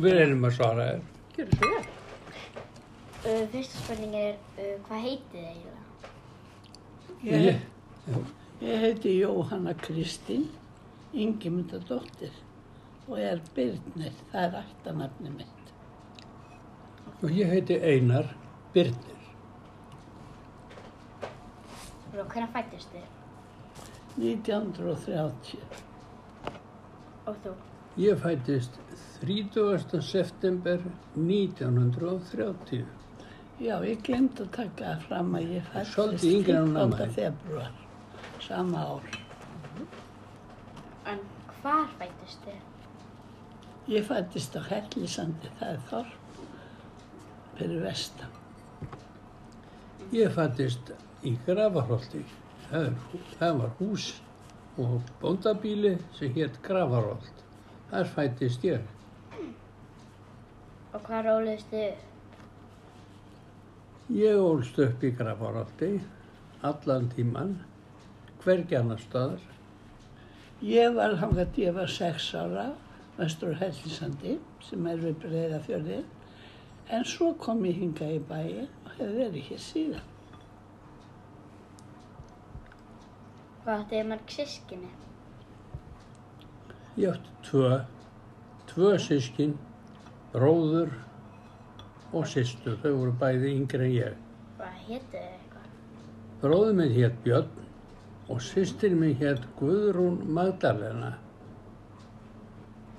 Við reynum að svara þér. Gjörðu svo vel. Uh, fyrsta spurning er, uh, hvað heitið þið eiginlega? Ég, ég heiti Jóhanna Kristín Ingimundadóttir og er Byrnir, það er ættanafni mitt. Og ég heiti Einar Byrnir. Og hvernig fættist þið? 1930. Og þú? Ég fættist 30. september 1930. Já, ég glemt að taka það fram að ég fættist Svolítið yngri en hún amma 15. þín. februar, sama ár. En hvar fættist þið? Ég fættist á Hellisandi, það er þorp fyrir vestan. Ég fættist í Grafarholti. Það, það var hús og bóndabíli sem hétt Grafarholt. Þar fættist ég. Og hvað róliðist þið? Ég ólst upp í Grafarholti allan tíman, staðar. Ég var hangað, ég var sex ára, vestur Hellisandi, sem er við Breiðafjörðin, en svo kom ég hingað í bæin og hef verið hér síðan. Hvað áttið þið mörg sískinni? Ég átti tvö, tvö sískin, bróður og systur. Þau voru bæði yngri en ég. Hvað hétið þið eitthvað? Bróður minn hétt Björn og systir minn hétt Guðrún Magdalena.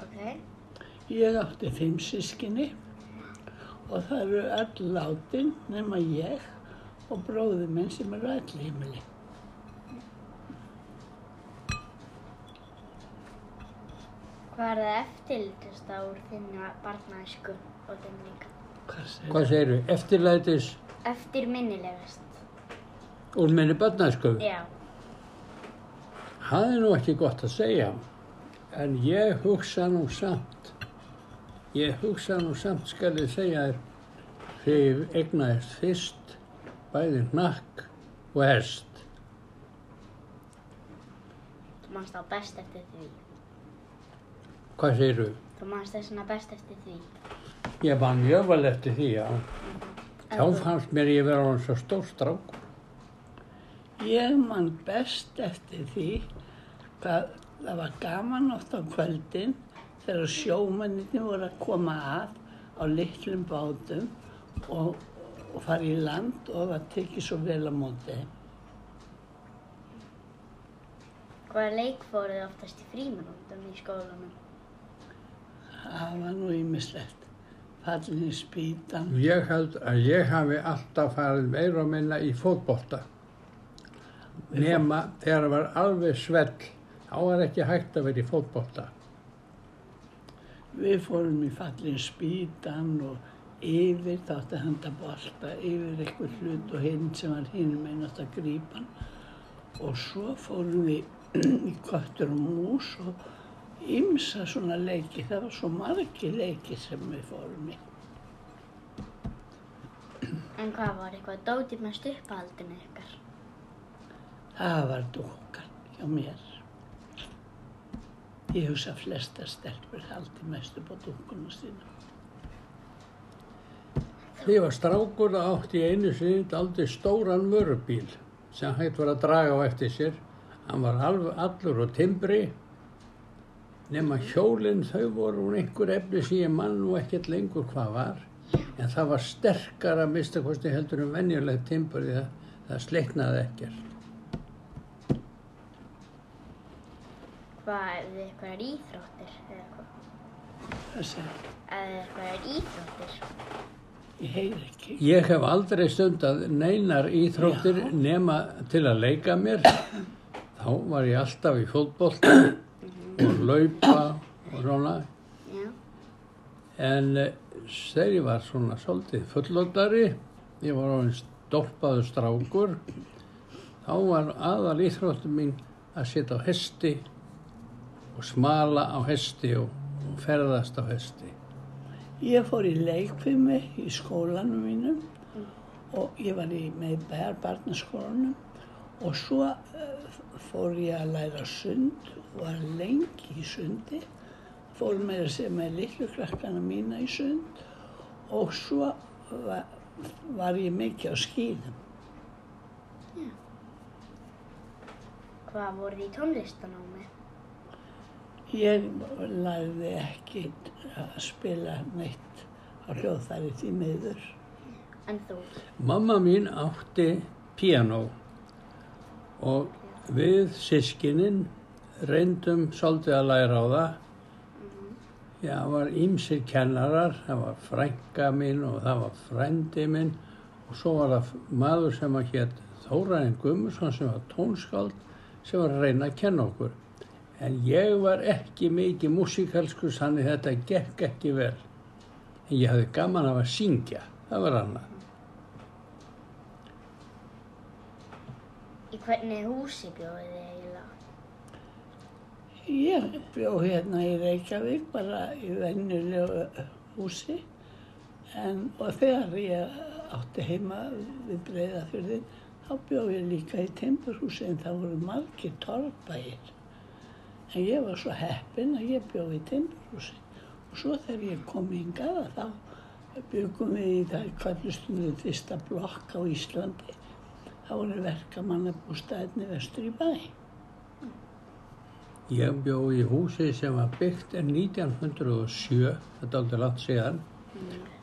Ok. Ég átti fimm sískinni og það eru öll látin nema ég og bróður minn sem eru öll heimili. Hvað er það eftirlítast úr þinni barnaæsku og þinn líka? Hvað segir segirðu? Eftirlætis Eftir minnilegast. úr minni börnæsku? Já. Það er nú ekki gott að segja. En ég hugsa nú samt, ég hugsa nú samt skal ég segja þér, þegar ég egnaðist fyrst, bæði hnakk og hest. Þú manst á best eftir því. Hvað segirðu? Þú manst þess vegna best eftir því. Ég var mjög vel eftir því, já. Þá fannst mér ég vera hann svo stór strák. Ég man best eftir því hvað það var gaman oft á kvöldin þegar sjómanninni voru að koma að á litlum bátum og, og fara í land og það tekið svo vel á móti. Hvaða leik fóruð þið oftast í fríminútum í skólanum? Það var nú ímislegt. Fallin í spýtan. Ég held að ég hafi alltaf farið meira og minna í fótbolta. Nema þegar það var alveg svell, þá var ekki hægt að vera í fótbolta. Við fórum í fallin spýtan og yfir þátti að henda bolta, yfir eitthvað hlut og hinn sem var hinn með nátt að grípa hann. Og svo fórum við í köttur og mús og ymsa svona leiki. Það var svo margi leiki sem við fórum í. En hvað var eitthvað dótið mest uppáhaldinu ykkar? Það var dúkan hjá mér. Ég hugsa að flestar stelpur haldi mest upp á dúkuna sína. Þegar ég var strákur og átti ég einu sinni aldrei stóran mörubíl sem hægt var að draga á eftir sér. Hann var allur og timbri nema hjólinn þau voru úr einhver efni sem ég mann og ekkert lengur hvað var. En það var sterkara að mista kosti heldur en venjulegt timbur því að það sleiknaði ekkert. Hvað er þið eitthvað íþróttir eða hvað? Það segir, Eða eitthvað íþróttir? ég heyr ekki. Ég hef aldrei stundað neinar íþróttir Já. nema til að leika mér. Þá var ég alltaf í fótbolta og laupa og svona. Já. En eh, þegar ég var svona svolítið fullotari, ég var orðin stólpaður strákur, þá var aðal íþróttum mín að setja á hesti og smala á hesti og, og ferðast á hesti. Ég fór í leikfimi í skólanum mínum og ég var í með bæjar barnaskólanum og svo uh, fór ég að læra sund var lengi í sundi fór með að segja með litlu krakkana mína í sund og svo var, var ég mikið á skýðum. Hvað voru þið í tónlistanámi? Ég lagði ekki að spila neitt á hljóðfæri því miður. En þú? Mamma mín átti piano og við sískinin reyndum svolítið að læra á það. Já, það var ýmsir kennarar, það var frænka mín og það var frændi minn og svo var það maður sem að hétt Þóraðin Gummarsson sem var tónskáld sem var að reyna að kenna okkur. En ég var ekki mikið músikalskur þannig þetta gekk ekki vel. En ég hafði gaman af að syngja, það var annað. Í hvernig húsi bjóðið þið eiginlega? Ég bjó hérna í Reykjavík bara í vennulegu húsi en, og þegar ég átti heima við Breiðafjörðin þá bjó ég líka í timburhúsi en það voru margir torfbæir. En ég var svo heppin að ég bjó í timburhúsi og svo þegar ég kom hingað að þá byggum við í það kvællustum við fyrsta blokk á Íslandi. Það voru verkamannabústæðinni vestur í bæ. Ég bjó í húsi sem var byggt en 1907, þetta er aldrei langt síðan,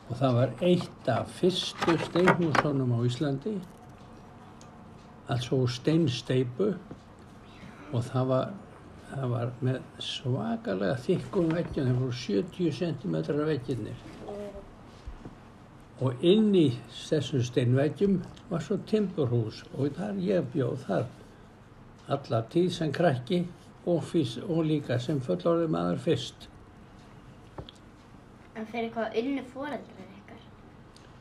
og það var eitt af fyrstu steinhúsunum á Íslandi, úr steinsteipu og það var, það var með svakalega þykkum veggjum, það voru 70 cm veggjirnir. Og inn í þessum steinveggjum var svo timburhús og þar ég bjóð þar alla tíð sem krakki og, fyrst, og líka sem fullorði maður fyrst. En fyrir hvað unnu foreldrar ykkar?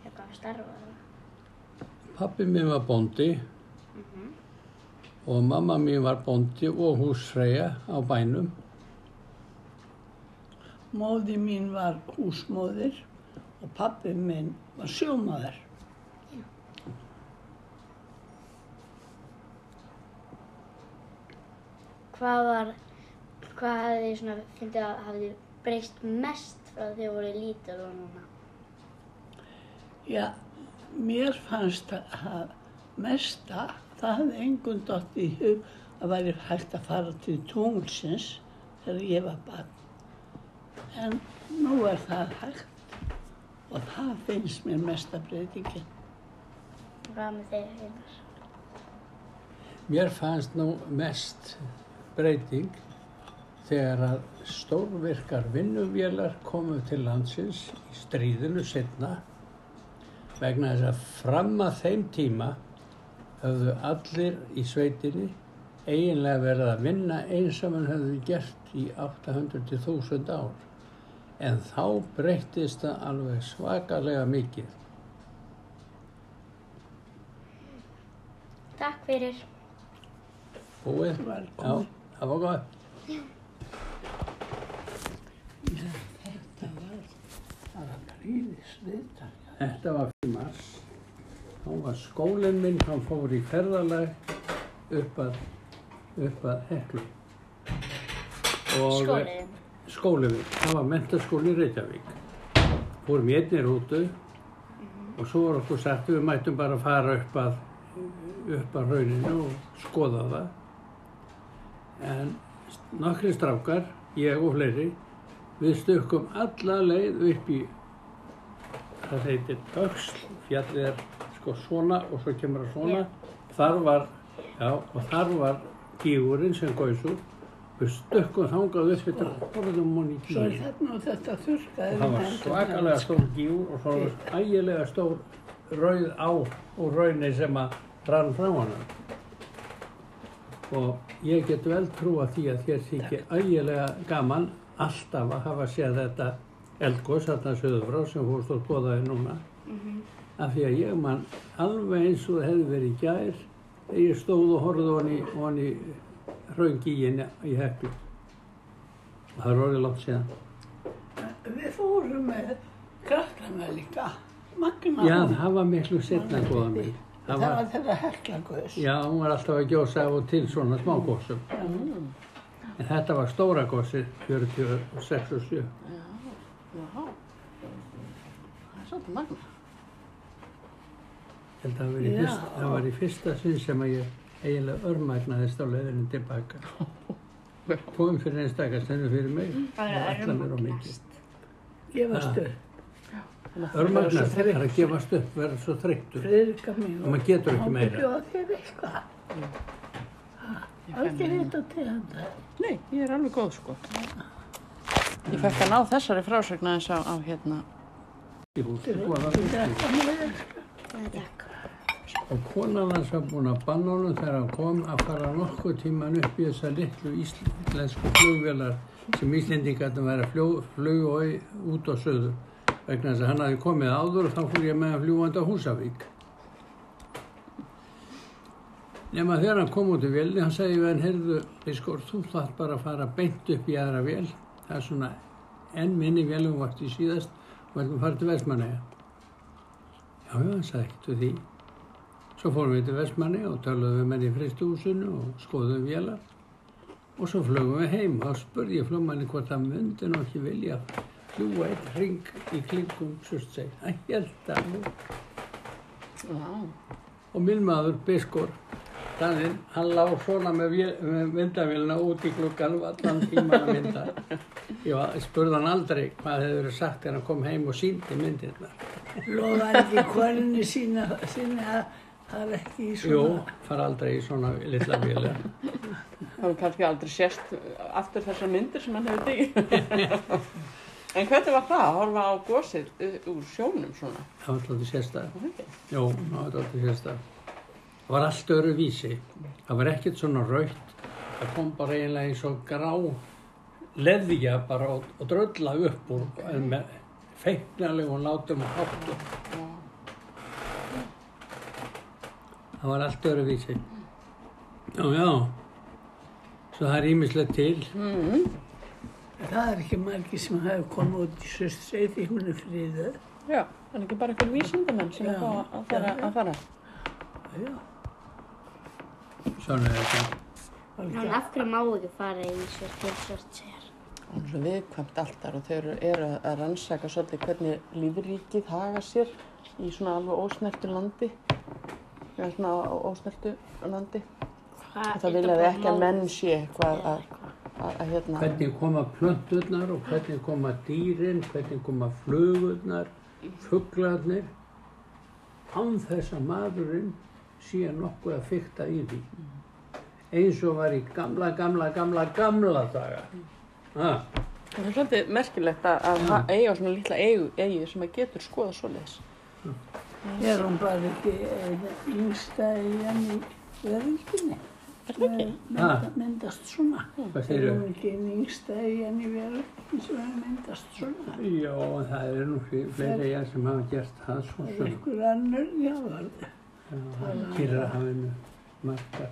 Eitthvað starfaði það? Pappi minn var bóndi og mamma mín var bóndi og húsfreyja á bænum. Móði mín var húsmóðir og pappi minn var sjómaður. Hvað var, hvað hafði þið svona, fyndið að hafði breyst mest frá því að voru lítil og núna? Já, mér fannst að mesta, það hafði engun dott í hug að væri hægt að fara til tunglsins þegar ég var barn. En nú er það hægt og það finnst mér mesta breytingin. Hvað með þeir heilar? Mér fannst nú mest breyting þegar að stórvirkar vinnuvélar komu til landsins í stríðinu setna vegna þess að fram að þeim tíma höfðu allir í sveitinni eiginlega verið að vinna eins og mann höfðu gert í 800-1000 ár. En þá breyttist það alveg svakalega mikið. Takk fyrir. Búið? Velkomin. Já, það var gott. Þetta var, það var gríðis viðtak. Þetta var fyrir mars. Þá var skólinn minn, hann fór í ferðalag upp að, upp að Heklu. Skólinn minn, það var mentaskóli í Reykjavík. Fórum í einni rútu og svo var okkur sagt við mættum bara að fara upp að, upp að rauninu og skoða það. En nokkri strákar, ég og fleiri, við stökkum alla leið upp í það heitir öxl, fjallið er sko svona og svo kemur það svona. Þar var, já, og þar var gígurinn sem gaus úr. Við stökkum þangað upp þetta og horfðum hún í Svo er gíginn. þetta þetta þurrkaði. Það var svakalega stór gígur og svo var ægilega stór rauð á og raunir sem að rann frá hana. Og ég get vel trúa því að þér þykir ægilega gaman alltaf að hafa séð þetta eldgós þarna söður frá sem fórst og skoðaði núna. Af því að ég man alveg eins og það hefði verið í gær þegar ég stóð og horfði honi, honi hraungíin í heklu. Og það er orðið langt síðan. Við fórum með krakkana líka. Magna. Já, það var miklu setna góða mig. Það var þeirra heklagöðs. Já, hún var alltaf að gjósa og til svona smágósum. En þetta var stóra gósið, 46 og 7. Já, já. Það er svolítið magna. Ég held að það var fyrsta, það var í fyrsta sinn sem að ég eiginlega örmagnaðist á leiðinu tilbaka. Kom fyrir einstakar stendur fyrir mig Það er ætla mér á mikið. örmagnast. Gefast Ja. upp. Örmagnast, það er að gefast upp, verða svo mín. Og maður getur ekki meira. Þér eitthvað. Aldrei þetta til þetta. Nei, ég er alveg góð sko. Ég fekk að ná þessari frásögna eins á, á hérna. Það er. Það. Og konan hans var búin að banna honum þegar hann kom að fara nokkuð tíman upp í þessar litlu íslensku flugvélar sem Íslendingarnir væri að fljó- flugu í- út á söður vegna þess að hann hafi komið áður og þá fór ég með að fljúandi á Húsavík. Nefna þegar hann kom út í vélni, hann segi við hann, heyrðu, Biskor, þú þarf bara að fara beint upp í aðra vél. Það er svona enn minni vélum vart í síðast og verðum að fara til Vestmanneja. Já, já, hann sagði ekkert við því. Svo fórum við til Vestmanni og töluðum við menn í fristúsinu og skoðum vélar. Og svo flögum við heim og spurði ég flugmanni hvort hann myndi nú ekki vilja fljúa einn ring í klingum Surtsey. Hann held að nú. Já, Og minn maður, Biskor, Daninn, hann lá svona með, með myndavélina út í gluggan og allan tíman að mynda. Ég var, spurði hann aldrei hvað hefði verið sagt þegar hann kom heim og síndi myndirna. Lofaði ekki konunni sína, sína að það er ekki í Jú, svona. fara aldrei í svona litla vél. það hefur kannski aldrei sést aftur þessar myndir sem hann hefur tekið. en hvernig var það að horfa á gósið uh, úr sjónum svona? Það var alltaf sérstaklega. Ekki? Jó, það var alltaf sérstaklega. Það var allt öru vísi. Það var ekkert svona raukt. Það kom bara eiginlega eins og grá leðja bara og, og drölla upp úr en með feiknarlegum látum og háttum. Já. Það var allt öru vísi. Já, já. Svo það er ímislegt til. Mm. Það er ekki margir sem hafa komið út í Surtsey því hún er friðið. Já, það er ekki bara einhver vísindamenn sem Já, er þá að fara. já. Að fara. Já, Svona er þetta. En af hverju má ekki fara í til Surtseyjar? Það er svo viðkvæmt allt þar og þau eru- að rannsaka svolítið hvernig lífríkið haga sér í svona alveg ósnertu landi. Svona ósnertu landi. Hvað, Og það viljaði ekki að menn sé eitthvað að, að, hérna. Hvernig koma plönturnar og hvernig koma dýrin, hvernig koma flugurnar, fugglarnir, án þess að maðurinn sé nokkuð að fykta í því. Eins og var í gamla, gamla, gamla, gamla daga. Ah, Það er svolítið merkilegt að, að ha- eiga svona lítla eigu, eigu sem að getur skoða svoleiðis. er hún bara ekki yngsta eigin í veröldinni. Er það ekki? Mynda, myndast svona. hvað Er hún ekki yngsta eigin í veröldinni sem er myndast svona? Já, það eru nú fle- fleiri ég sem hafa gert það svo Það er sem einhver annur, já, var það. Kyrrahafinu margar.